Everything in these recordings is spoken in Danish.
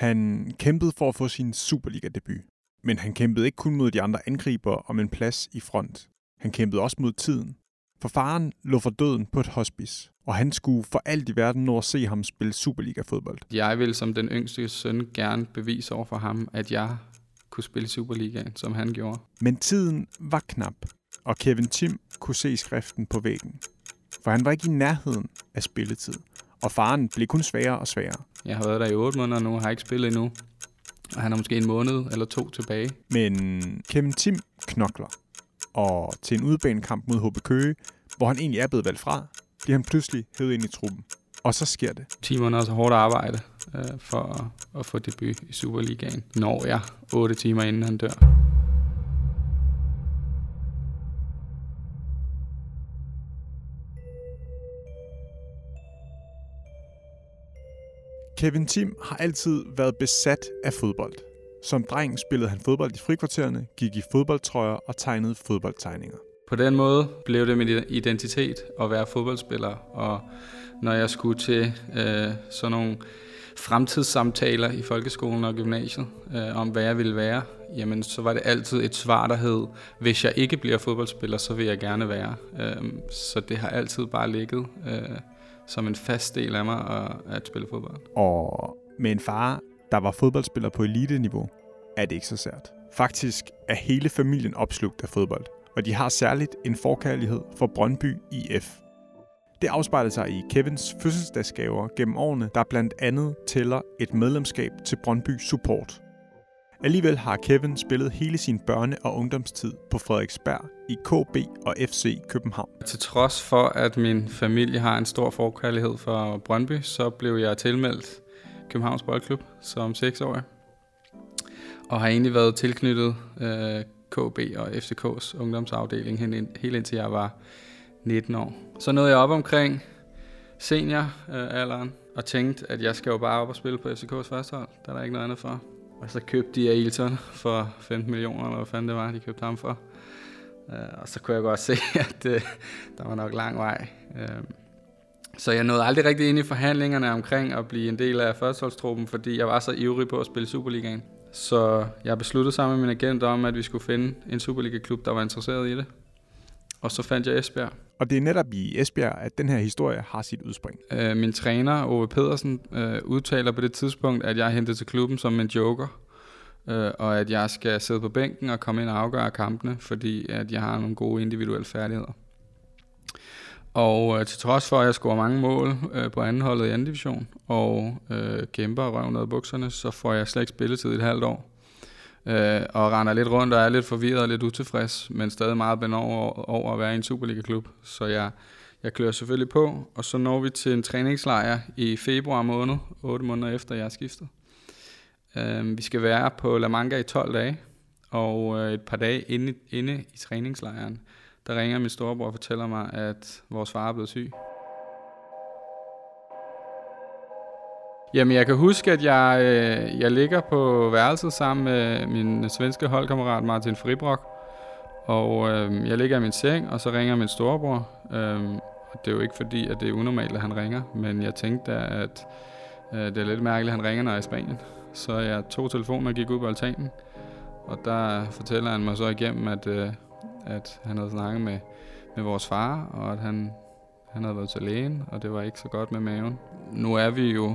Han kæmpede for at få sin Superliga-debut. Men han kæmpede ikke kun mod de andre angriber om en plads i front. Han kæmpede også mod tiden. For faren lå for døden på et hospice, og han skulle for alt i verden nå at se ham spille Superliga-fodbold. Jeg vil som den yngste søn gerne bevise over for ham, at jeg kunne spille Superligaen, som han gjorde. Men tiden var knap, og Kevin Tim kunne se skriften på væggen. For han var ikke i nærheden af spilletid, og faren blev kun sværere og sværere. Jeg har været der i 8 måneder nu, har ikke spillet endnu. Og han har måske en måned eller to tilbage. Men Kevin Tim knokler, og til en udbanekamp mod HB Køge, hvor han egentlig er blevet valgt fra, bliver han pludselig hævet ind i truppen. Og så sker det. 10 måneder så hårdt arbejde øh, for at, at få debut i Superligaen, når jeg 8 timer inden han dør. Kevin Tim har altid været besat af fodbold. Som dreng spillede han fodbold i frikvartererne, gik i fodboldtrøjer og tegnede fodboldtegninger. På den måde blev det min identitet at være fodboldspiller, og når jeg skulle til øh, sådan nogle fremtidssamtaler i folkeskolen og gymnasiet øh, om, hvad jeg ville være, jamen så var det altid et svar, der hed, hvis jeg ikke bliver fodboldspiller, så vil jeg gerne være. Øh, så det har altid bare ligget øh, som en fast del af mig at, at spille fodbold. Og med en far, der var fodboldspiller på eliteniveau, er det ikke så sært. Faktisk er hele familien opslugt af fodbold, og de har særligt en forkærlighed for Brøndby IF. Det afspejler sig i Kevins fødselsdagsgaver gennem årene, der blandt andet tæller et medlemskab til Brøndby Support. Alligevel har Kevin spillet hele sin børne- og ungdomstid på Frederiksberg i KB og FC København. Til trods for, at min familie har en stor forkærlighed for Brøndby, så blev jeg tilmeldt Københavns Boldklub som 6-årig. Og har egentlig været tilknyttet øh, KB og FCK's ungdomsafdeling helt indtil jeg var 19 år. Så nåede jeg op omkring senioralderen øh, og tænkte, at jeg skal jo bare op og spille på FCK's første hold. Der er der ikke noget andet for. Og så købte de Ailton for 15 millioner, eller hvad fanden det var, de købte ham for. Øh, og så kunne jeg godt se, at øh, der var nok lang vej. Øh, så jeg nåede aldrig rigtig ind i forhandlingerne omkring at blive en del af førsteholdstruppen, fordi jeg var så ivrig på at spille Superligaen. Så jeg besluttede sammen med min agent om, at vi skulle finde en Superliga-klub, der var interesseret i det. Og så fandt jeg Esbjerg. Og det er netop i Esbjerg, at den her historie har sit udspring. Øh, min træner, Ove Pedersen, øh, udtaler på det tidspunkt, at jeg er hentet til klubben som en joker. Øh, og at jeg skal sidde på bænken og komme ind og afgøre kampene, fordi at jeg har nogle gode individuelle færdigheder. Og øh, til trods for, at jeg scorer mange mål øh, på anden holdet i anden division, og øh, kæmper og røver ned bukserne, så får jeg slet ikke spilletid i et halvt år. Øh, og render lidt rundt og er lidt forvirret og lidt utilfreds, men stadig meget ben over, over at være i en Superliga-klub. Så jeg, jeg klør selvfølgelig på, og så når vi til en træningslejr i februar måned, 8 måneder efter jeg er skiftet. Øh, vi skal være på La Manga i 12 dage, og øh, et par dage inde, inde i træningslejren, der ringer min storebror og fortæller mig, at vores far er blevet syg. Jamen, jeg kan huske, at jeg, øh, jeg ligger på værelset sammen med min svenske holdkammerat Martin Fribrok. Og øh, jeg ligger i min seng, og så ringer min storebror. Øh, det er jo ikke fordi, at det er unormalt, at han ringer, men jeg tænkte, at øh, det er lidt mærkeligt, at han ringer, når jeg er i Spanien. Så jeg tog telefonen og gik ud på altanen, og der fortæller han mig så igennem, at, øh, at han havde snakket med, med vores far, og at han, han havde været til lægen, og det var ikke så godt med maven. Nu er vi jo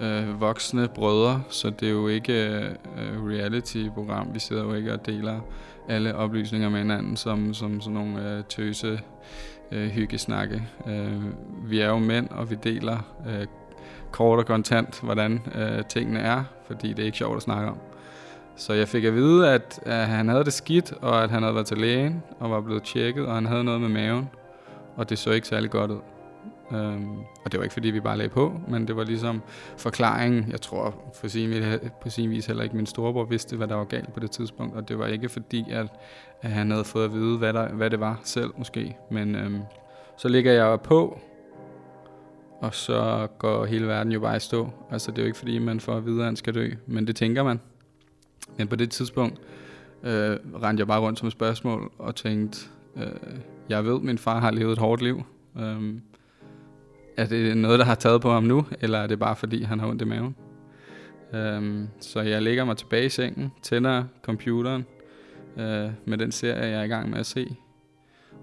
øh, voksne brødre, så det er jo ikke øh, reality-program. Vi sidder jo ikke og deler alle oplysninger med hinanden som, som sådan nogle øh, tøse øh, hyggesnakke. Øh, vi er jo mænd, og vi deler øh, kort og kontant, hvordan øh, tingene er, fordi det er ikke sjovt at snakke om. Så jeg fik at vide, at, at han havde det skidt, og at han havde været til lægen og var blevet tjekket, og han havde noget med maven, og det så ikke særlig godt ud. Øhm, og det var ikke fordi, vi bare lagde på, men det var ligesom forklaringen. Jeg tror for sin, på sin vis heller ikke min storebror vidste, hvad der var galt på det tidspunkt. Og det var ikke fordi, at, at han havde fået at vide, hvad, der, hvad det var selv måske. Men øhm, så ligger jeg på, og så går hele verden jo bare i stå. Altså det er jo ikke fordi, man får at vide, at han skal dø, men det tænker man. Men på det tidspunkt øh, rendte jeg bare rundt som et spørgsmål og tænkte, øh, jeg ved, at min far har levet et hårdt liv. Øhm, er det noget, der har taget på ham nu, eller er det bare fordi, han har ondt i maven? Øhm, så jeg lægger mig tilbage i sengen, tænder computeren øh, med den serie, jeg er i gang med at se,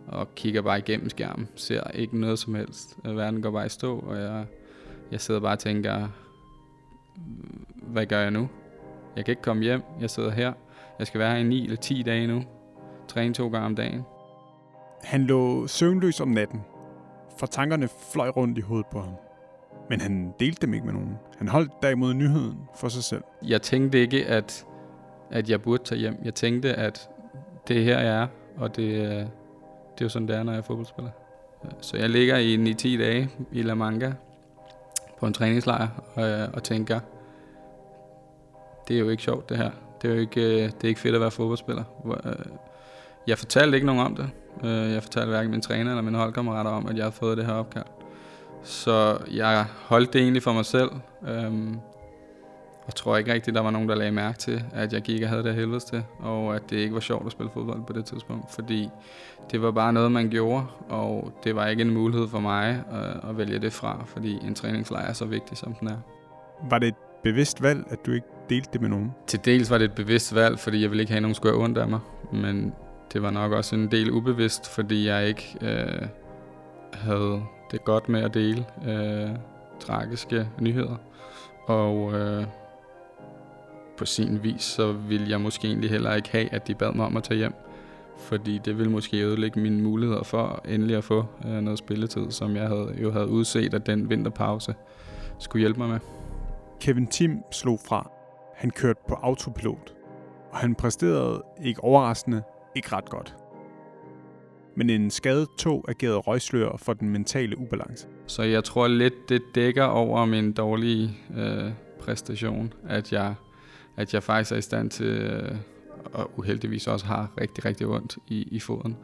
og kigger bare igennem skærmen. Ser ikke noget som helst. Verden går bare i stå, og jeg, jeg sidder bare og tænker, hvad gør jeg nu? Jeg kan ikke komme hjem. Jeg sidder her. Jeg skal være her i 9 eller 10 dage nu. Træne to gange om dagen. Han lå søvnløs om natten, for tankerne fløj rundt i hovedet på ham. Men han delte dem ikke med nogen. Han holdt derimod nyheden for sig selv. Jeg tænkte ikke, at, at jeg burde tage hjem. Jeg tænkte, at det her, jeg er, og det, øh, det er jo sådan, det er, når jeg er fodboldspiller. Så jeg ligger i 9-10 dage i La Manga på en træningslejr og, øh, og tænker, det er jo ikke sjovt det her. Det er jo ikke, øh, det er ikke fedt at være fodboldspiller. Jeg fortalte ikke nogen om det. Øh, jeg fortalte hverken min træner eller mine holdkammerater om, at jeg havde fået det her opkald. Så jeg holdt det egentlig for mig selv. Øhm, og tror ikke rigtigt, der var nogen, der lagde mærke til, at jeg gik og havde det helvedes til, og at det ikke var sjovt at spille fodbold på det tidspunkt, fordi det var bare noget, man gjorde, og det var ikke en mulighed for mig at, at vælge det fra, fordi en træningslejr er så vigtig, som den er. Var det et bevidst valg, at du ikke delte det med nogen? Til dels var det et bevidst valg, fordi jeg ville ikke have nogen skulle ondt af mig, men det var nok også en del ubevidst, fordi jeg ikke øh, havde det godt med at dele øh, tragiske nyheder. Og øh, på sin vis, så ville jeg måske egentlig heller ikke have, at de bad mig om at tage hjem. Fordi det ville måske ødelægge mine muligheder for endelig at få øh, noget spilletid, som jeg havde, jo havde udset, at den vinterpause skulle hjælpe mig med. Kevin Tim slog fra. Han kørte på autopilot, og han præsterede ikke overraskende ikke ret godt. Men en skadet tog agerede røgslør for den mentale ubalance. Så jeg tror lidt, det dækker over min dårlige øh, præstation, at jeg, at jeg faktisk er i stand til, øh, og uheldigvis også har rigtig, rigtig ondt i, i foden.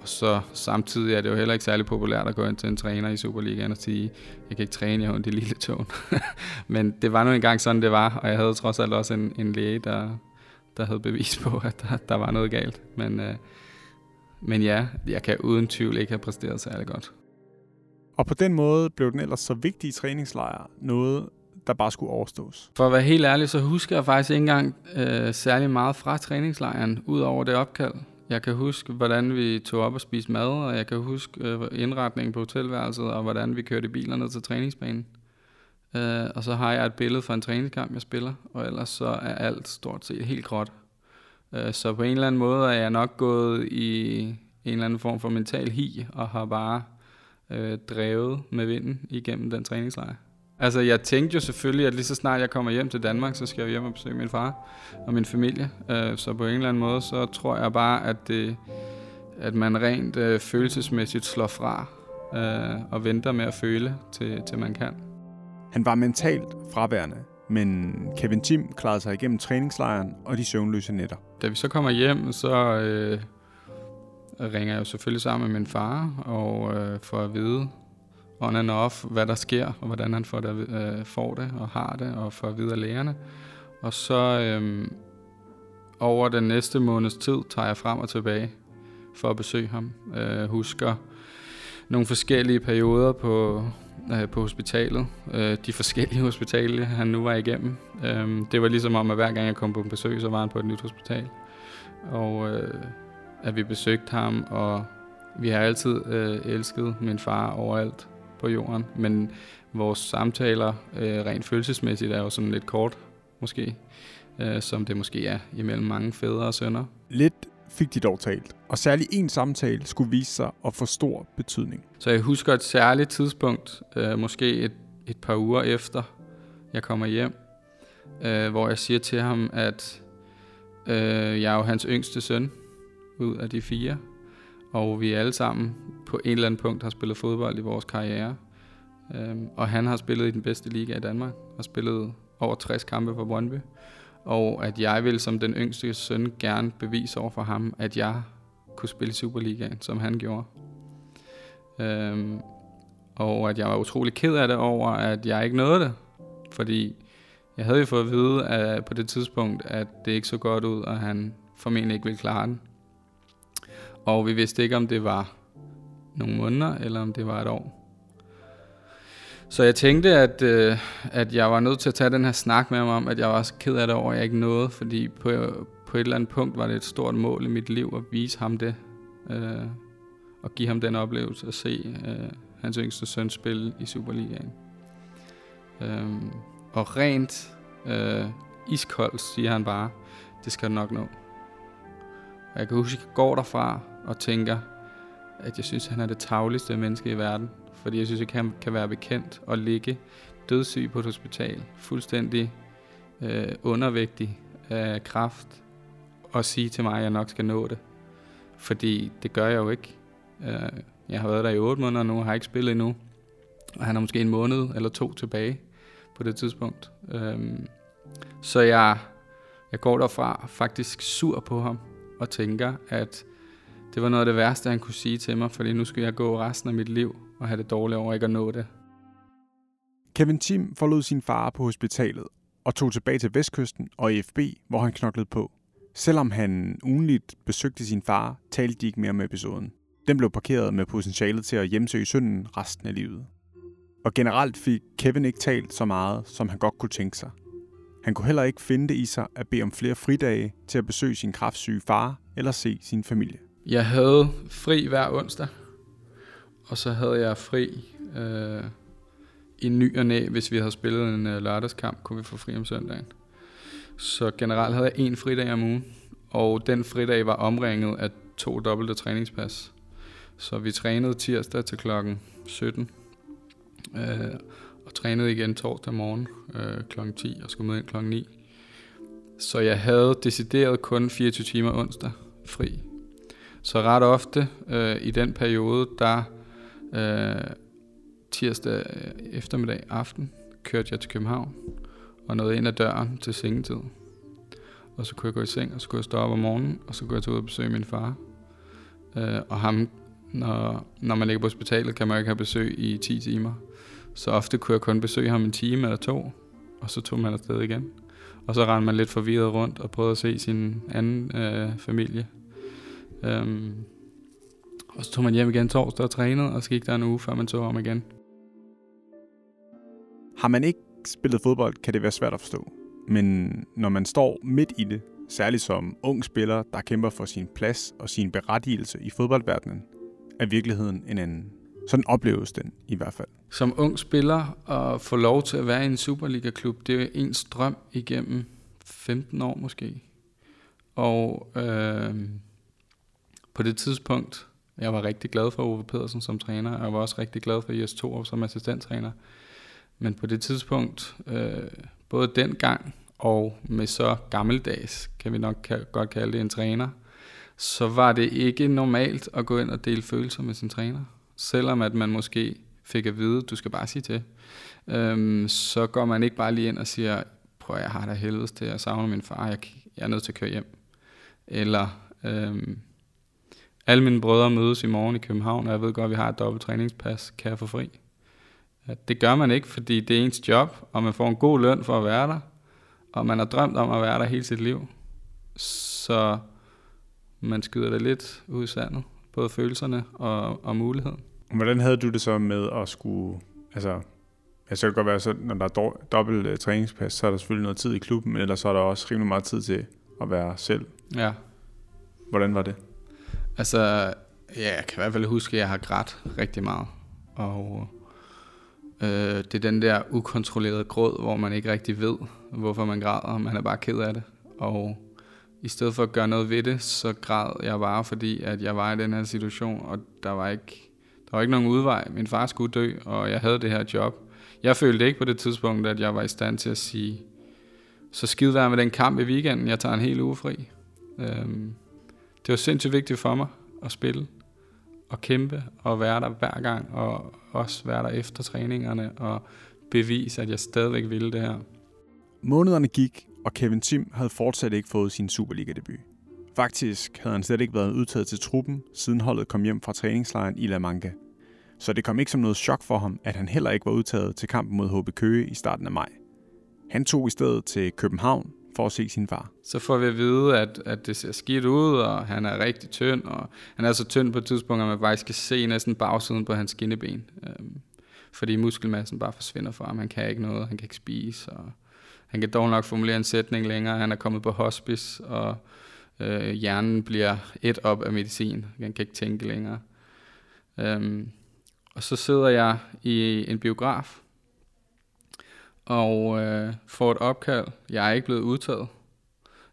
Og så samtidig er det jo heller ikke særlig populært at gå ind til en træner i Superligaen og sige, jeg kan ikke træne, jeg har ondt i lille tåen. Men det var nu engang sådan, det var, og jeg havde trods alt også en, en læge, der, der havde bevis på, at der, der var noget galt. Men, øh, men ja, jeg kan uden tvivl ikke have præsteret særlig godt. Og på den måde blev den ellers så vigtige træningslejr noget, der bare skulle overstås. For at være helt ærlig, så husker jeg faktisk ikke engang øh, særlig meget fra træningslejren, ud over det opkald. Jeg kan huske, hvordan vi tog op og spiste mad, og jeg kan huske øh, indretningen på hotelværelset, og hvordan vi kørte bilerne til træningsbanen. Øh, og så har jeg et billede fra en træningskamp, jeg spiller, og ellers så er alt stort set helt gråt. Øh, så på en eller anden måde er jeg nok gået i en eller anden form for mental hi, og har bare øh, drevet med vinden igennem den træningslejr. Altså, jeg tænkte jo selvfølgelig, at lige så snart jeg kommer hjem til Danmark, så skal jeg hjem og besøge min far og min familie. Øh, så på en eller anden måde, så tror jeg bare, at, det, at man rent øh, følelsesmæssigt slår fra øh, og venter med at føle, til, til man kan. Han var mentalt fraværende, men Kevin Tim klarede sig igennem træningslejren og de søvnløse nætter. Da vi så kommer hjem, så øh, ringer jeg jo selvfølgelig sammen med min far og øh, får at vide on and off, hvad der sker, og hvordan han får det, øh, får det og har det, og får at vide af lægerne. Og så øh, over den næste måneds tid tager jeg frem og tilbage for at besøge ham. Øh, husker nogle forskellige perioder på, øh, på hospitalet. Øh, de forskellige hospitaler, han nu var igennem. Øh, det var ligesom om, at hver gang jeg kom på en besøg, så var han på et nyt hospital. Og øh, at vi besøgte ham, og vi har altid øh, elsket min far overalt på jorden. Men vores samtaler, øh, rent følelsesmæssigt, er jo sådan lidt kort, måske. Øh, som det måske er imellem mange fædre og sønner. Lidt fik de dog talt, og særlig en samtale skulle vise sig at få stor betydning. Så jeg husker et særligt tidspunkt, øh, måske et, et par uger efter jeg kommer hjem, øh, hvor jeg siger til ham, at øh, jeg er jo hans yngste søn ud af de fire, og vi alle sammen på en eller anden punkt har spillet fodbold i vores karriere. Øh, og han har spillet i den bedste liga i Danmark, og spillet over 60 kampe for Brøndby og at jeg ville som den yngste søn gerne bevise over for ham, at jeg kunne spille Superligaen, som han gjorde. Øhm, og at jeg var utrolig ked af det over, at jeg ikke nåede det. Fordi jeg havde jo fået at vide at på det tidspunkt, at det ikke så godt ud, og han formentlig ikke ville klare den. Og vi vidste ikke, om det var nogle måneder, eller om det var et år. Så jeg tænkte, at, øh, at jeg var nødt til at tage den her snak med ham om, at jeg var så ked af det over, at jeg ikke nåede, fordi på, på et eller andet punkt var det et stort mål i mit liv at vise ham det, øh, og give ham den oplevelse at se øh, hans yngste søn spille i Superligaen. Øh, og rent øh, iskoldt siger han bare, det skal du nok nå. Og jeg kan huske, at jeg går derfra og tænker, at jeg synes, at han er det tagligste menneske i verden. Fordi jeg synes ikke, han kan være bekendt og ligge dødssyg på et hospital, fuldstændig øh, undervægtig af kraft, og sige til mig, at jeg nok skal nå det. Fordi det gør jeg jo ikke. Øh, jeg har været der i 8 måneder nu, har ikke spillet endnu. Og han er måske en måned eller to tilbage på det tidspunkt. Øh, så jeg, jeg går derfra faktisk sur på ham og tænker, at det var noget af det værste, han kunne sige til mig, fordi nu skal jeg gå resten af mit liv og have det dårligt over ikke at nå det. Kevin Tim forlod sin far på hospitalet og tog tilbage til Vestkysten og FB, hvor han knoklede på. Selvom han ugenligt besøgte sin far, talte de ikke mere om episoden. Den blev parkeret med potentialet til at hjemsøge synden resten af livet. Og generelt fik Kevin ikke talt så meget, som han godt kunne tænke sig. Han kunne heller ikke finde det i sig at bede om flere fridage til at besøge sin kraftsyge far eller se sin familie. Jeg havde fri hver onsdag, og så havde jeg fri øh, i ny og næ, hvis vi havde spillet en øh, lørdagskamp, kunne vi få fri om søndagen. Så generelt havde jeg en fridag om ugen, og den fridag var omringet af to dobbelte træningspas. Så vi trænede tirsdag til klokken 17, øh, og trænede igen torsdag morgen øh, klokken 10 og skulle med ind klokken 9. Så jeg havde decideret kun 24 timer onsdag fri. Så ret ofte øh, i den periode, der øh, tirsdag øh, eftermiddag aften, kørte jeg til København og nåede ind ad døren til sengetid. Og så kunne jeg gå i seng, og så kunne jeg stå op om morgenen, og så kunne jeg tage ud og besøge min far. Øh, og ham, når, når man ligger på hospitalet, kan man ikke have besøg i 10 timer. Så ofte kunne jeg kun besøge ham en time eller to, og så tog man afsted igen. Og så rendte man lidt forvirret rundt og prøvede at se sin anden øh, familie. Øhm, og så tog man hjem igen torsdag og trænede, og så gik der en uge, før man tog om igen. Har man ikke spillet fodbold, kan det være svært at forstå. Men når man står midt i det, særligt som ung spiller, der kæmper for sin plads og sin berettigelse i fodboldverdenen, er virkeligheden en anden. Sådan opleves den i hvert fald. Som ung spiller at få lov til at være i en Superliga-klub, det er jo ens drøm igennem 15 år måske. Og øh, på det tidspunkt, jeg var rigtig glad for Ove Pedersen som træner, og jeg var også rigtig glad for Jes Torup som assistenttræner. Men på det tidspunkt, øh, både dengang og med så gammeldags, kan vi nok godt kalde det en træner, så var det ikke normalt at gå ind og dele følelser med sin træner. Selvom at man måske fik at vide, du skal bare sige til, øhm, så går man ikke bare lige ind og siger, prøv jeg har da helvedes til, jeg savner min far, jeg, jeg er nødt til at køre hjem. Eller, øhm, alle mine brødre mødes i morgen i København, og jeg ved godt, at vi har et dobbelt træningspas, kan jeg få fri? Det gør man ikke, fordi det er ens job, og man får en god løn for at være der, og man har drømt om at være der hele sit liv. Så man skyder det lidt ud i sandet, både følelserne og, og muligheden. Hvordan havde du det så med at skulle, altså, altså det kan godt være, så når der er dobbelt uh, træningspas, så er der selvfølgelig noget tid i klubben, men ellers så er der også rimelig meget tid til at være selv. Ja. Hvordan var det? Altså, ja, jeg kan i hvert fald huske, at jeg har grædt rigtig meget. Og øh, det er den der ukontrollerede gråd, hvor man ikke rigtig ved, hvorfor man græder, man er bare ked af det. Og i stedet for at gøre noget ved det, så græd jeg bare, fordi at jeg var i den her situation, og der var ikke, der var ikke nogen udvej. Min far skulle dø, og jeg havde det her job. Jeg følte ikke på det tidspunkt, at jeg var i stand til at sige, så skid være med den kamp i weekenden, jeg tager en hel uge fri. Øhm, det var sindssygt vigtigt for mig at spille og kæmpe og være der hver gang og også være der efter træningerne og bevise, at jeg stadigvæk ville det her. Månederne gik, og Kevin Tim havde fortsat ikke fået sin Superliga-debut. Faktisk havde han slet ikke været udtaget til truppen, siden holdet kom hjem fra træningslejren i La Manga. Så det kom ikke som noget chok for ham, at han heller ikke var udtaget til kampen mod HB Køge i starten af maj. Han tog i stedet til København for at se sin far. Så får vi at vide, at, at det ser skidt ud, og han er rigtig tynd, og han er så tynd på et tidspunkt, at man faktisk kan se næsten bagsiden på hans skinneben. Øhm, fordi muskelmassen bare forsvinder fra ham. Han kan ikke noget, han kan ikke spise, og han kan dog nok formulere en sætning længere. Han er kommet på hospice, og øh, hjernen bliver et op af medicin. Han kan ikke tænke længere. Øhm, og så sidder jeg i en biograf, og øh, får et opkald. Jeg er ikke blevet udtaget.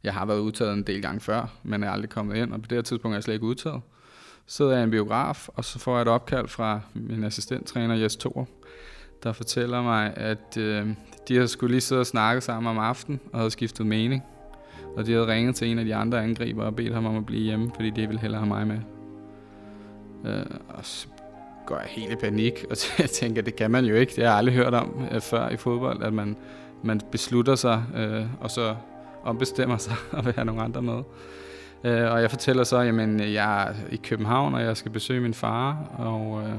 Jeg har været udtaget en del gange før, men er aldrig kommet ind, og på det her tidspunkt er jeg slet ikke udtaget. Så sidder jeg i en biograf, og så får jeg et opkald fra min assistenttræner Jes Thor, der fortæller mig, at øh, de har skulle lige sidde og snakke sammen om aftenen, og havde skiftet mening. Og de havde ringet til en af de andre angriber og bedt ham om at blive hjemme, fordi de ville hellere have mig med. Øh, og så går jeg helt i panik, og jeg tænker, det kan man jo ikke. Det har jeg aldrig hørt om øh, før i fodbold, at man, man beslutter sig, øh, og så ombestemmer sig og vil have nogle andre med. Øh, og jeg fortæller så, at jeg er i København, og jeg skal besøge min far, og øh,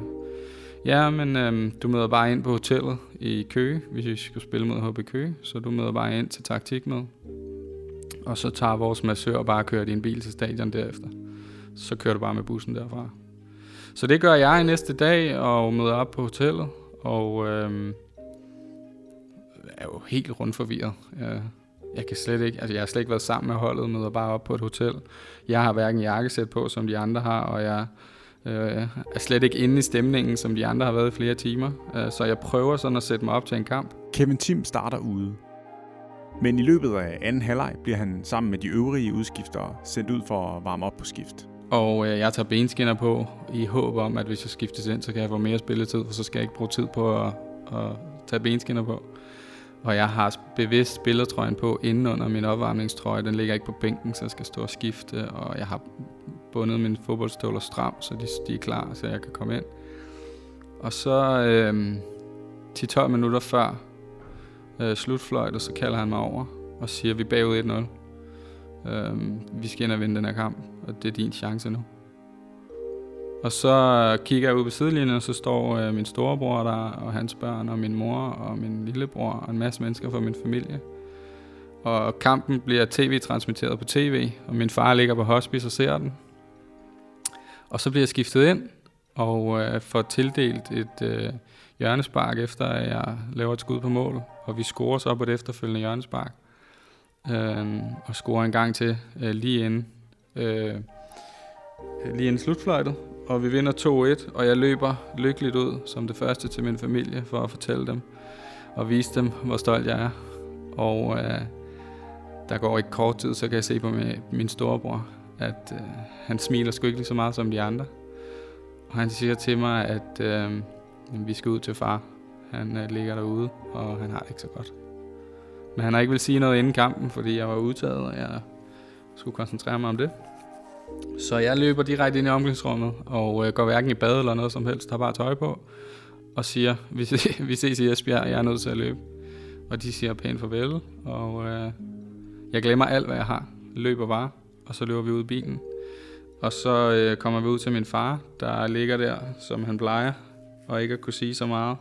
ja, men øh, du møder bare ind på hotellet i Køge, hvis vi skal spille mod HB Køge, så du møder bare ind til taktik med. Og så tager vores massør bare kører din bil til stadion derefter. Så kører du bare med bussen derfra. Så det gør jeg næste dag og møder op på hotellet, og øh, er jo helt rundt forvirret. Jeg, jeg kan slet ikke, altså jeg har slet ikke været sammen med holdet, møder bare op på et hotel. Jeg har hverken jakkesæt på, som de andre har, og jeg øh, er slet ikke inde i stemningen, som de andre har været i flere timer. Øh, så jeg prøver sådan at sætte mig op til en kamp. Kevin Tim starter ude. Men i løbet af anden halvleg bliver han sammen med de øvrige udskiftere sendt ud for at varme op på skift. Og øh, jeg tager benskinner på i håb om, at hvis jeg skiftes ind, så kan jeg få mere spilletid, for så skal jeg ikke bruge tid på at, at tage benskinner på. Og jeg har bevidst spillertrøjen på inden under min opvarmningstrøje. Den ligger ikke på bænken, så jeg skal stå og skifte. Og jeg har bundet mine fodboldstøvler stram, så de, de er klar, så jeg kan komme ind. Og så øh, 10-12 minutter før øh, slutfløjtet, så kalder han mig over og siger, at vi er bagud 1-0. Øh, vi skal ind og vinde den her kamp, og det er din chance nu. Og så kigger jeg ud på sidelinjen, og så står øh, min storebror der, og hans børn, og min mor, og min lillebror, og en masse mennesker fra min familie. Og kampen bliver tv-transmitteret på tv, og min far ligger på hospice og ser den. Og så bliver jeg skiftet ind, og øh, får tildelt et øh, hjørnespark, efter at jeg laver et skud på mål. Og vi scorer så på det efterfølgende hjørnespark. Øh, og scorer en gang til øh, lige inden, øh, lige inden slutfløjtet og vi vinder 2-1, og jeg løber lykkeligt ud som det første til min familie for at fortælle dem og vise dem, hvor stolt jeg er. Og øh, der går ikke kort tid, så kan jeg se på min, min storebror, at øh, han smiler sgu ikke lige så meget som de andre. Og han siger til mig, at øh, vi skal ud til far. Han øh, ligger derude, og han har det ikke så godt. Men han har ikke vil sige noget inden kampen, fordi jeg var udtaget, og jeg skulle koncentrere mig om det. Så jeg løber direkte ind i omklædningsrummet, og øh, går hverken i bad eller noget som helst, har bare tøj på, og siger, vi, vi ses i Esbjerg, jeg er nødt til at løbe. Og de siger pænt farvel, og øh, jeg glemmer alt, hvad jeg har. Løber bare, og så løber vi ud i bilen. Og så øh, kommer vi ud til min far, der ligger der, som han plejer, og ikke at kunne sige så meget.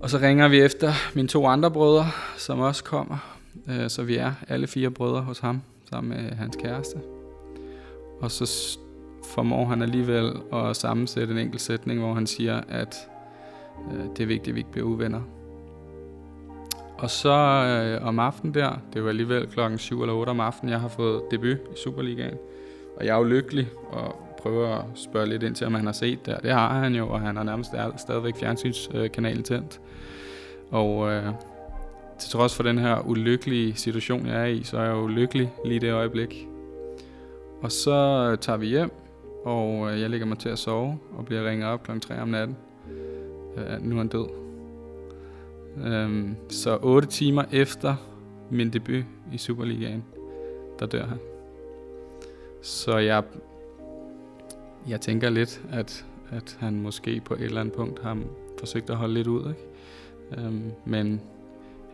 Og så ringer vi efter mine to andre brødre, som også kommer. Øh, så vi er alle fire brødre hos ham, sammen med hans kæreste. Og så formår han alligevel at sammensætte en enkelt sætning, hvor han siger, at øh, det er vigtigt, at vi ikke bliver uvenner. Og så øh, om aftenen der, det var alligevel klokken 7 eller 8 om aftenen, jeg har fået debut i Superligaen. Og jeg er jo lykkelig og prøver at spørge lidt ind til, om han har set det. Det har han jo, og han har nærmest stadigvæk fjernsynskanalen tændt. Og øh, til trods for den her ulykkelige situation, jeg er i, så er jeg jo lykkelig lige det øjeblik. Og så tager vi hjem, og øh, jeg lægger mig til at sove, og bliver ringet op kl. 3 om natten. Øh, nu er han død. Øh, så 8 timer efter min debut i Superligaen, der dør han. Så jeg, jeg tænker lidt, at, at han måske på et eller andet punkt har forsøgt at holde lidt ud. Ikke? Øhm, men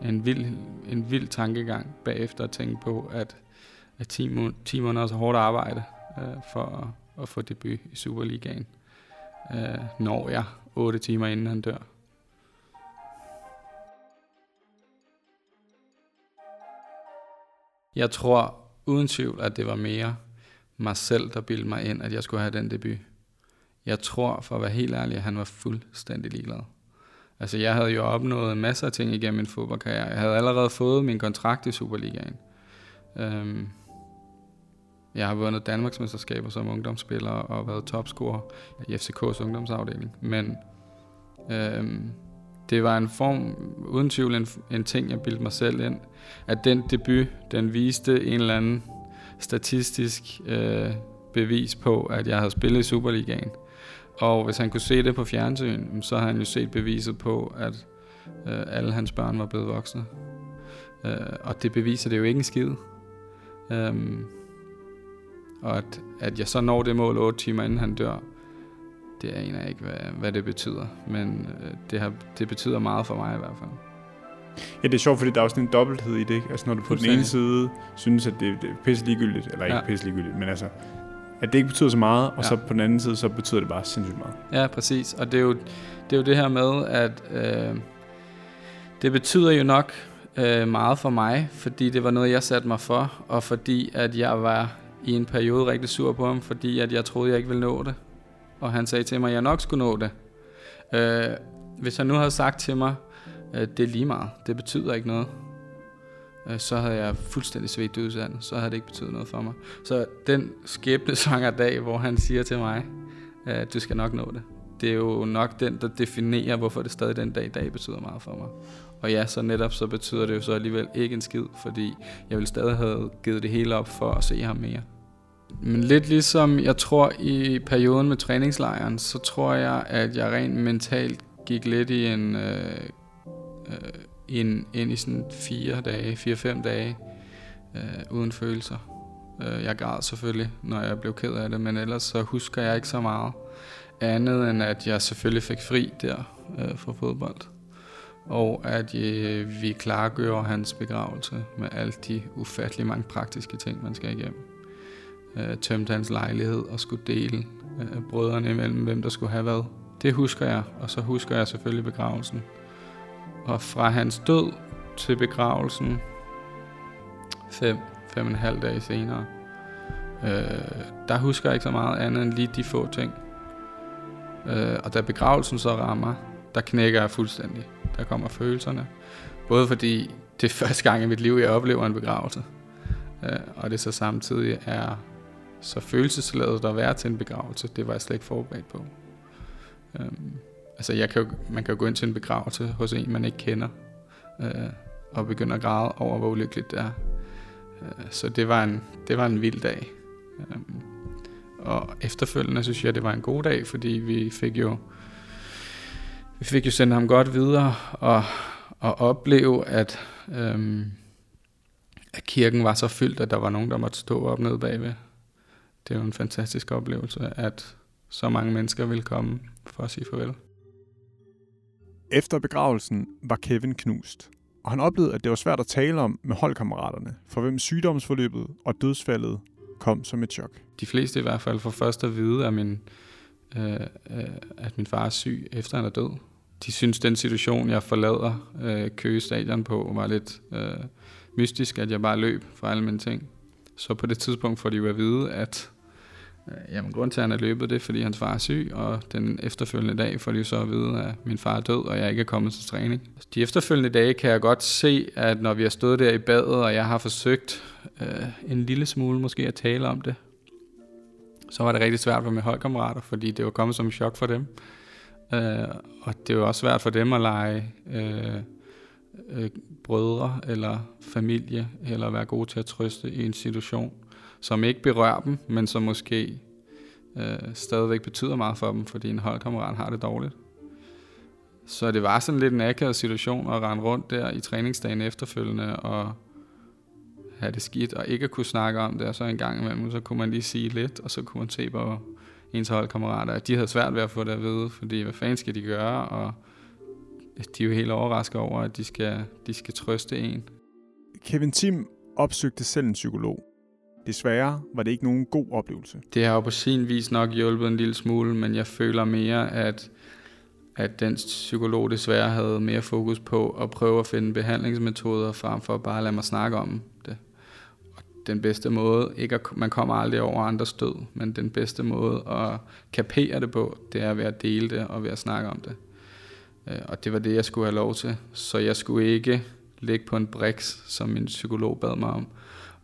en vild, en vild tankegang bagefter at tænke på, at at 10, må- 10 måneders hårdt arbejde øh, for at, at få debut i Superligaen, øh, når jeg 8 timer inden han dør. Jeg tror uden tvivl, at det var mere mig selv, der bildte mig ind, at jeg skulle have den debut. jeg tror, for at være helt ærlig, at han var fuldstændig ligeglad. Altså, jeg havde jo opnået masser af ting igennem min fodboldkarriere. Jeg havde allerede fået min kontrakt i Superligaen. Øhm, jeg har vundet Danmarksmesterskaber som ungdomsspiller og været topscorer i FCK's ungdomsafdeling. Men øhm, det var en form, uden tvivl en, en ting, jeg bildte mig selv ind. At den debut, den viste en eller anden statistisk øh, bevis på, at jeg havde spillet i Superligaen. Og hvis han kunne se det på fjernsyn, så har han jo set beviset på, at øh, alle hans børn var blevet voksne. Øh, og det beviser det jo ikke en skid. Øh, og at, at jeg så når det mål 8 timer inden han dør, det aner jeg ikke, hvad, hvad det betyder. Men øh, det, har, det betyder meget for mig i hvert fald. Ja, det er sjovt, fordi der er også en dobbelthed i det. Ikke? Altså når du på den ene side synes, at det, det er pisse ligegyldigt, eller ikke ja. pisse ligegyldigt, men altså, at det ikke betyder så meget, og ja. så på den anden side, så betyder det bare sindssygt meget. Ja, præcis. Og det er jo det, er jo det her med, at øh, det betyder jo nok øh, meget for mig, fordi det var noget, jeg satte mig for, og fordi at jeg var i en periode rigtig sur på ham, fordi at jeg troede, jeg ikke ville nå det. Og han sagde til mig, at jeg nok skulle nå det. Øh, hvis han nu havde sagt til mig, øh, det er lige meget, det betyder ikke noget, øh, så havde jeg fuldstændig svedt ud så havde det ikke betydet noget for mig. Så den skæbne dag, hvor han siger til mig, øh, du skal nok nå det, det er jo nok den, der definerer, hvorfor det stadig den dag i dag betyder meget for mig. Og ja, så netop så betyder det jo så alligevel ikke en skid, fordi jeg ville stadig have givet det hele op for at se ham mere. Men lidt ligesom jeg tror i perioden med træningslejren, så tror jeg, at jeg rent mentalt gik lidt i en, øh, øh, ind, ind i sådan fire dage, fire-fem dage, øh, uden følelser. Øh, jeg græd selvfølgelig, når jeg blev ked af det, men ellers så husker jeg ikke så meget andet, end at jeg selvfølgelig fik fri der øh, fra fodbold. Og at øh, vi klargør hans begravelse med alle de ufattelig mange praktiske ting, man skal igennem øh, tømte hans lejlighed og skulle dele øh, brødrene imellem, hvem der skulle have hvad. Det husker jeg, og så husker jeg selvfølgelig begravelsen. Og fra hans død til begravelsen, fem, fem og en halv dage senere, øh, der husker jeg ikke så meget andet end lige de få ting. Øh, og da begravelsen så rammer, der knækker jeg fuldstændig. Der kommer følelserne. Både fordi det er første gang i mit liv, jeg oplever en begravelse. Øh, og det så samtidig er så følelsesladet at være til en begravelse, det var jeg slet ikke forberedt på. Øh, altså jeg kan jo, man kan jo gå ind til en begravelse hos en, man ikke kender, øh, og begynde at græde over, hvor ulykkeligt det er. Øh, så det var, en, det var en vild dag. Øh, og efterfølgende synes jeg, det var en god dag, fordi vi fik jo vi fik jo sendt ham godt videre og, og opleve, at, øh, at kirken var så fyldt, at der var nogen, der måtte stå op nede bagved det er jo en fantastisk oplevelse, at så mange mennesker vil komme for at sige farvel. Efter begravelsen var Kevin knust, og han oplevede, at det var svært at tale om med holdkammeraterne, for hvem sygdomsforløbet og dødsfaldet kom som et chok. De fleste i hvert fald får først at vide, at min, øh, øh at min far er syg, efter han er død. De synes, den situation, jeg forlader øh, Køge Stadion på, var lidt øh, mystisk, at jeg bare løb fra alle mine ting. Så på det tidspunkt får de jo at vide, at Øh, jamen, grund til, at han er løbet, det er, fordi hans far er syg, og den efterfølgende dag får de så at vide, at min far er død, og jeg ikke er kommet til træning. De efterfølgende dage kan jeg godt se, at når vi har stået der i badet, og jeg har forsøgt øh, en lille smule måske at tale om det, så var det rigtig svært for mine holdkammerater, fordi det var kommet som en chok for dem. Øh, og det var også svært for dem at lege øh, øh, brødre eller familie, eller være gode til at trøste i en situation, som ikke berører dem, men som måske øh, stadigvæk betyder meget for dem, fordi en holdkammerat har det dårligt. Så det var sådan lidt en akavet situation at rende rundt der i træningsdagen efterfølgende og have det skidt og ikke at kunne snakke om det, og så en gang imellem, så kunne man lige sige lidt, og så kunne man se på ens holdkammerater, at de havde svært ved at få det at vide, fordi hvad fanden skal de gøre, og de er jo helt overrasket over, at de skal, de skal trøste en. Kevin Tim opsøgte selv en psykolog, Desværre var det ikke nogen god oplevelse. Det har jo på sin vis nok hjulpet en lille smule, men jeg føler mere, at, at den psykolog desværre havde mere fokus på at prøve at finde behandlingsmetoder, frem for bare at lade mig snakke om det. Og den bedste måde, ikke at, man kommer aldrig over andres død, men den bedste måde at kapere det på, det er ved at dele det og ved at snakke om det. Øh, og det var det, jeg skulle have lov til. Så jeg skulle ikke ligge på en briks, som min psykolog bad mig om,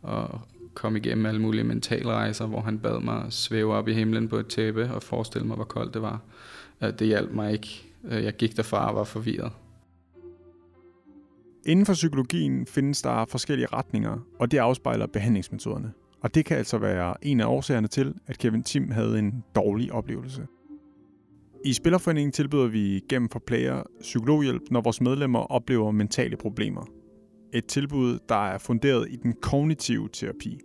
og komme igennem alle mulige mentalrejser, hvor han bad mig svæve op i himlen på et tæppe og forestille mig, hvor koldt det var. Øh, det hjalp mig ikke. Øh, jeg gik derfra og var forvirret. Inden for psykologien findes der forskellige retninger, og det afspejler behandlingsmetoderne. Og det kan altså være en af årsagerne til, at Kevin Tim havde en dårlig oplevelse. I Spillerforeningen tilbyder vi gennem for player psykologhjælp, når vores medlemmer oplever mentale problemer. Et tilbud, der er funderet i den kognitive terapi.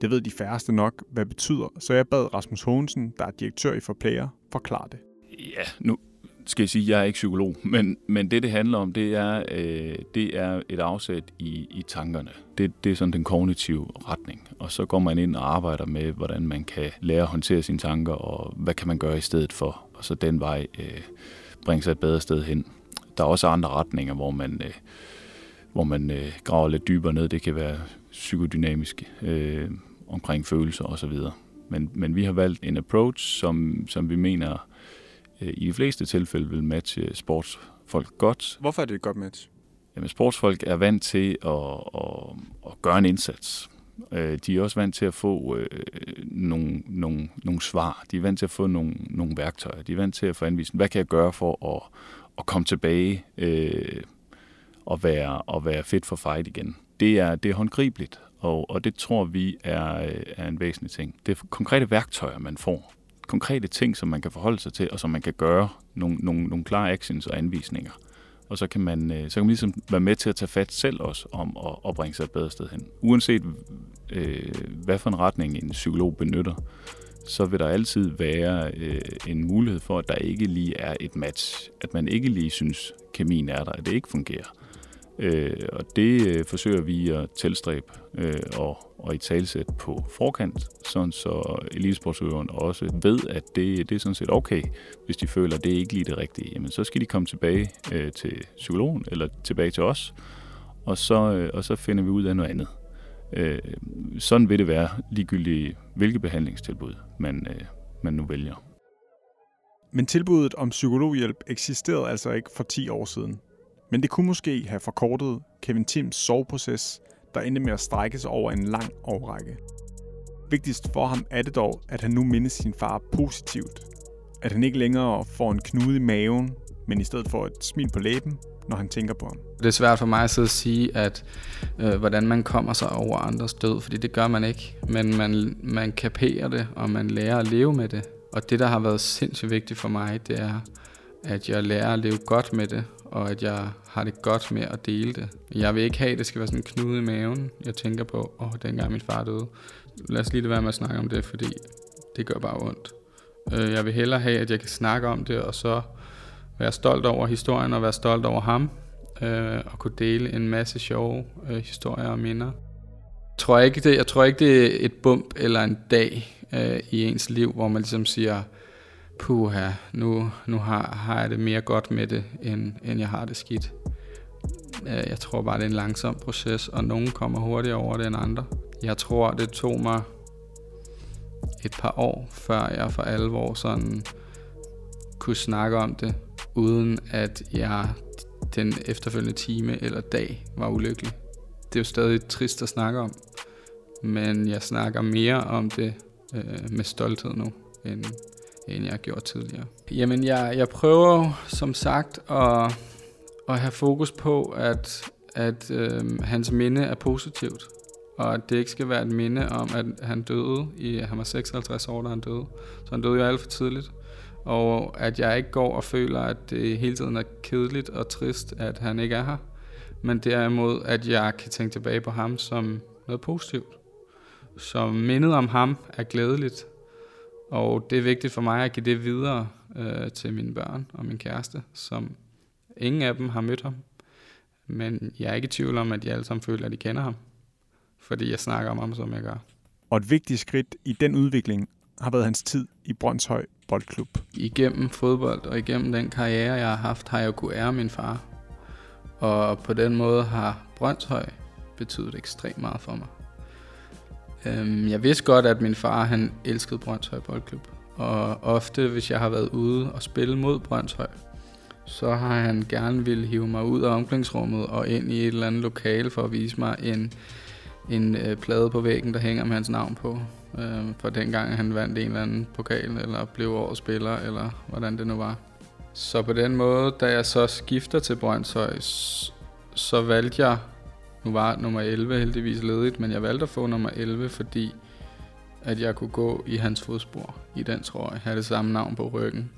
Det ved de færreste nok, hvad det betyder, så jeg bad Rasmus Hogensen, der er direktør i Forplayer, forklare det. Ja, nu skal jeg sige, at jeg er ikke psykolog, men, men det, det handler om, det er, øh, det er et afsæt i, i tankerne. Det, det er sådan den kognitive retning. Og så går man ind og arbejder med, hvordan man kan lære at håndtere sine tanker, og hvad kan man gøre i stedet for, og så den vej øh, bringe sig et bedre sted hen. Der er også andre retninger, hvor man, øh, hvor man øh, graver lidt dybere ned. Det kan være psykodynamisk øh, omkring følelser osv. Men, men vi har valgt en approach, som, som vi mener øh, i de fleste tilfælde vil matche sportsfolk godt. Hvorfor er det et godt match? Jamen, sportsfolk er vant til at, at, at gøre en indsats. Øh, de er også vant til at få øh, nogle, nogle, nogle svar. De er vant til at få nogle, nogle værktøjer. De er vant til at få anvist, hvad kan jeg gøre for at, at komme tilbage øh, og, være, og være fit for fight igen. Det er, det er håndgribeligt, og, og det tror vi er, er en væsentlig ting. Det er konkrete værktøjer, man får konkrete ting, som man kan forholde sig til, og som man kan gøre, nogle, nogle, nogle klare actions og anvisninger. Og så kan, man, øh, så kan man ligesom være med til at tage fat selv også om at, at bringe sig et bedre sted hen. Uanset øh, hvad for en retning en psykolog benytter, så vil der altid være øh, en mulighed for, at der ikke lige er et match. At man ikke lige synes, kemien er der, at det ikke fungerer. Øh, og det øh, forsøger vi at tilstræbe øh, og, og i talsæt på forkant, sådan så elitesportsøveren også ved, at det, det er sådan set okay, hvis de føler, at det ikke lige det rigtige. Jamen, så skal de komme tilbage øh, til psykologen eller tilbage til os, og så, øh, og så finder vi ud af noget andet. Øh, sådan vil det være ligegyldigt, hvilke behandlingstilbud man, øh, man nu vælger. Men tilbuddet om psykologhjælp eksisterede altså ikke for 10 år siden. Men det kunne måske have forkortet Kevin Tims soveproces, der endte med at strække sig over en lang årrække. Vigtigst for ham er det dog, at han nu mindes sin far positivt. At han ikke længere får en knude i maven, men i stedet får et smil på læben, når han tænker på ham. Det er svært for mig at sidde og sige, at øh, hvordan man kommer sig over andres død, fordi det gør man ikke. Men man, man kaperer det, og man lærer at leve med det. Og det, der har været sindssygt vigtigt for mig, det er, at jeg lærer at leve godt med det, og at jeg har det godt med at dele det. Jeg vil ikke have, at det skal være sådan en knude i maven, jeg tænker på, åh, oh, dengang min far døde. Lad os lige det være med at snakke om det, fordi det gør bare ondt. Øh, jeg vil hellere have, at jeg kan snakke om det, og så være stolt over historien og være stolt over ham, øh, og kunne dele en masse sjove øh, historier og minder. Jeg tror ikke, det, jeg tror ikke, det er et bump eller en dag i ens liv, hvor man ligesom siger, puha, nu, nu har, har jeg det mere godt med det, end, end jeg har det skidt. Øh, jeg tror bare, det er en langsom proces, og nogen kommer hurtigere over det end andre. Jeg tror, det tog mig et par år, før jeg for alvor sådan kunne snakke om det, uden at jeg den efterfølgende time eller dag var ulykkelig. Det er jo stadig trist at snakke om, men jeg snakker mere om det øh, med stolthed nu, end, end jeg har gjort tidligere. Jamen, jeg, jeg prøver som sagt at, at have fokus på, at, at øh, hans minde er positivt. Og at det ikke skal være et minde om, at han døde. I, han var 56 år, da han døde. Så han døde jo alt for tidligt. Og at jeg ikke går og føler, at det hele tiden er kedeligt og trist, at han ikke er her. Men derimod, at jeg kan tænke tilbage på ham som noget positivt. Så mindet om ham er glædeligt, og det er vigtigt for mig at give det videre øh, til mine børn og min kæreste, som ingen af dem har mødt ham. Men jeg er ikke i tvivl om, at de alle sammen føler, at de kender ham. Fordi jeg snakker om ham, som jeg gør. Og et vigtigt skridt i den udvikling har været hans tid i Brøndshøj Boldklub. Igennem fodbold og igennem den karriere, jeg har haft, har jeg jo kunne ære min far. Og på den måde har Brøndshøj betydet ekstremt meget for mig. Øhm, jeg vidste godt, at min far han elskede Brøndshøj Boldklub. Og ofte, hvis jeg har været ude og spille mod Brøndshøj, så har han gerne ville hive mig ud af omklædningsrummet og ind i et eller andet lokale for at vise mig en, en øh, plade på væggen, der hænger med hans navn på. Øh, for dengang han vandt en eller anden pokal, eller blev årets spiller, eller hvordan det nu var. Så på den måde, da jeg så skifter til Brøndshøj, så valgte jeg, nu var nummer 11 heldigvis ledigt, men jeg valgte at få nummer 11, fordi at jeg kunne gå i hans fodspor i den trøje, have det samme navn på ryggen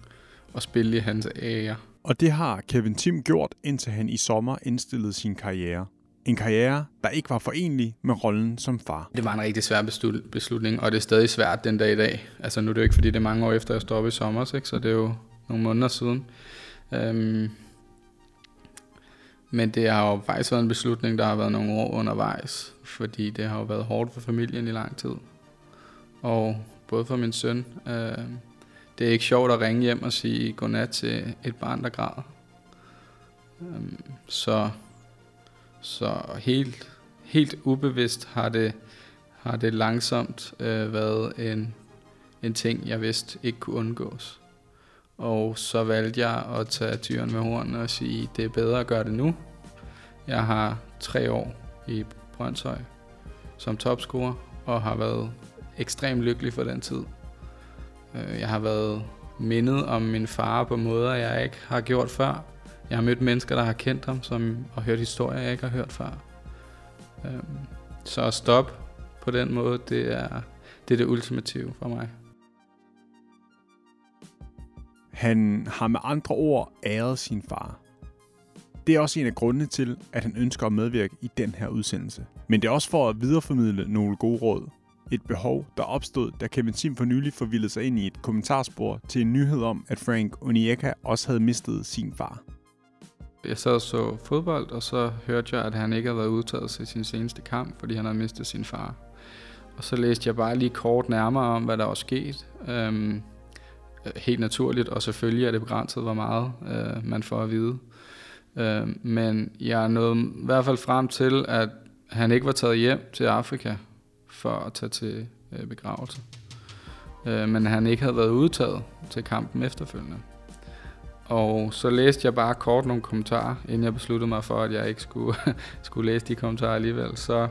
og spille i hans ære. Og det har Kevin Tim gjort, indtil han i sommer indstillede sin karriere. En karriere, der ikke var forenlig med rollen som far. Det var en rigtig svær beslutning, og det er stadig svært den dag i dag. Altså nu er det jo ikke, fordi det er mange år efter, jeg stoppede i sommer, ikke? så det er jo nogle måneder siden. Øhm, men det har jo faktisk været en beslutning, der har været nogle år undervejs, fordi det har jo været hårdt for familien i lang tid. Og både for min søn, øh, det er ikke sjovt at ringe hjem og sige godnat til et barn, der græder. Øh, så så helt, helt ubevidst har det, har det langsomt øh, været en, en ting, jeg vidste ikke kunne undgås. Og så valgte jeg at tage tyren med hornene og sige, det er bedre at gøre det nu. Jeg har tre år i Brøndshøj som topscorer, og har været ekstremt lykkelig for den tid. Øh, jeg har været mindet om min far på måder, jeg ikke har gjort før. Jeg har mødt mennesker, der har kendt ham, som, og hørt historier, jeg ikke har hørt før. Øh, så at stoppe på den måde, det er, det er det ultimative for mig. Han har med andre ord æret sin far. Det er også en af grundene til, at han ønsker at medvirke i den her udsendelse. Men det er også for at videreformidle nogle gode råd. Et behov, der opstod, da Kevin Tim for nylig forvildede sig ind i et kommentarspor til en nyhed om, at Frank Onyeka også havde mistet sin far. Jeg sad og så fodbold, og så hørte jeg, at han ikke havde været udtaget til sin seneste kamp, fordi han havde mistet sin far. Og så læste jeg bare lige kort nærmere om, hvad der var sket. Øhm, Øh, helt naturligt, og selvfølgelig er det begrænset, hvor meget øh, man får at vide. Øh, men jeg nåede i hvert fald frem til, at han ikke var taget hjem til Afrika for at tage til øh, begravelse. Øh, men han ikke havde været udtaget til kampen efterfølgende. Og så læste jeg bare kort nogle kommentarer, inden jeg besluttede mig for, at jeg ikke skulle, skulle læse de kommentarer alligevel. Så,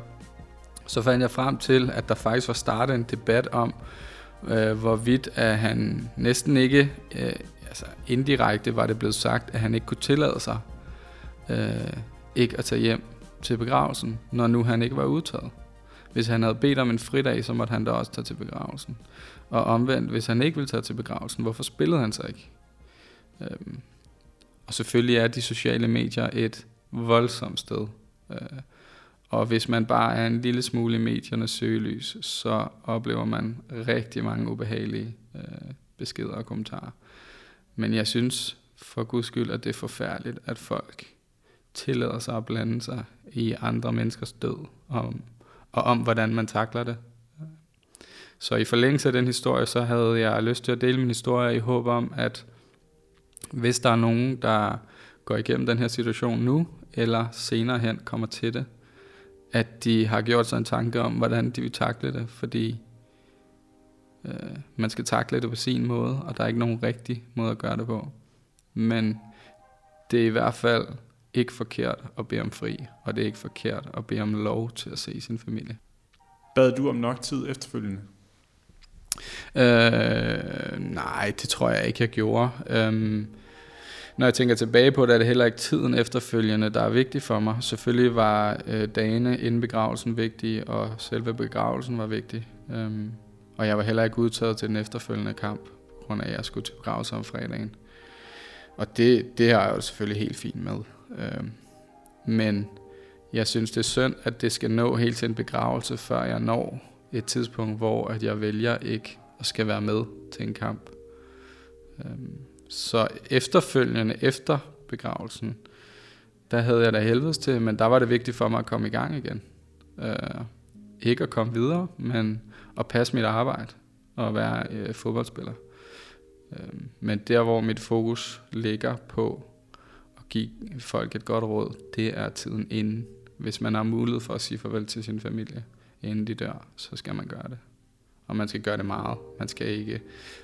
så fandt jeg frem til, at der faktisk var startet en debat om, øh, hvorvidt at han næsten ikke, øh, altså indirekte var det blevet sagt, at han ikke kunne tillade sig øh, ikke at tage hjem til begravelsen, når nu han ikke var udtaget. Hvis han havde bedt om en fridag, så måtte han da også tage til begravelsen. Og omvendt, hvis han ikke ville tage til begravelsen, hvorfor spillede han så ikke? Øhm, og selvfølgelig er de sociale medier et voldsomt sted. Øh, og hvis man bare er en lille smule i mediernes søgelys, så oplever man rigtig mange ubehagelige øh, beskeder og kommentarer. Men jeg synes for guds skyld, at det er forfærdeligt, at folk tillader sig at blande sig i andre menneskers død, og, og om hvordan man takler det. Så i forlængelse af den historie, så havde jeg lyst til at dele min historie i håb om, at hvis der er nogen, der går igennem den her situation nu, eller senere hen kommer til det, at de har gjort sig en tanke om, hvordan de vil takle det, fordi øh, man skal takle det på sin måde, og der er ikke nogen rigtig måde at gøre det på. Men det er i hvert fald ikke forkert at bede om fri, og det er ikke forkert at bede om lov til at se sin familie. Bad du om nok tid efterfølgende? Øh, nej, det tror jeg ikke, jeg gjorde. Øh, når jeg tænker tilbage på det, er det heller ikke tiden efterfølgende, der er vigtig for mig. Selvfølgelig var øh, dagene inden begravelsen vigtige, og selve begravelsen var vigtig. Øhm, og jeg var heller ikke udtaget til den efterfølgende kamp, på grund af, at jeg skulle til begravelse om fredagen. Og det, det er jeg jo selvfølgelig helt fint med. Øhm, men jeg synes, det er synd, at det skal nå helt til en begravelse, før jeg når et tidspunkt, hvor at jeg vælger ikke at skal være med til en kamp. Øhm, så efterfølgende, efter begravelsen, der havde jeg da helvedes til, men der var det vigtigt for mig at komme i gang igen. Øh, ikke at komme videre, men at passe mit arbejde og være øh, fodboldspiller. Øh, men der, hvor mit fokus ligger på at give folk et godt råd, det er tiden inden, hvis man har mulighed for at sige farvel til sin familie, inden de dør, så skal man gøre det. Og man skal gøre det meget. Man skal ikke,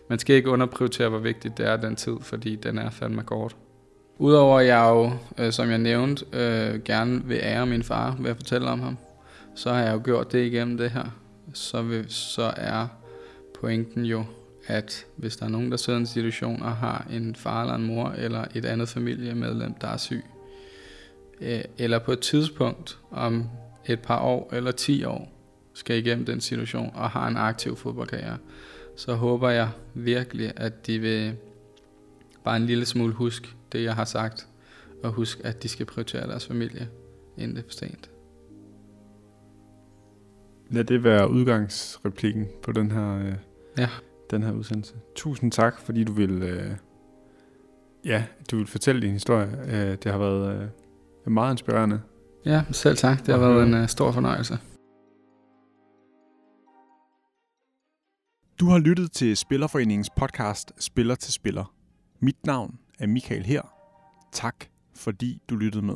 man skal ikke underprioritere, hvor vigtigt det er den tid, fordi den er fandme kort. Udover at jeg jo, øh, som jeg nævnte, øh, gerne vil ære min far ved at fortælle om ham, så har jeg jo gjort det igennem det her. Så, vil, så er pointen jo, at hvis der er nogen, der sidder i en situation og har en far eller en mor eller et andet familiemedlem, der er syg, øh, eller på et tidspunkt om et par år eller ti år skal igennem den situation og har en aktiv fodboldkarriere, så håber jeg virkelig, at de vil bare en lille smule husk det, jeg har sagt, og husk, at de skal prioritere deres familie, inden det er for sent. Lad det være udgangsreplikken på den her, øh, Ja. den her udsendelse. Tusind tak, fordi du vil, øh, ja, du vil fortælle din historie. Øh, det har været øh, meget inspirerende. Ja, selv tak. Det har Og været en uh, stor fornøjelse. Du har lyttet til Spillerforeningens podcast Spiller til Spiller. Mit navn er Michael her. Tak, fordi du lyttede med.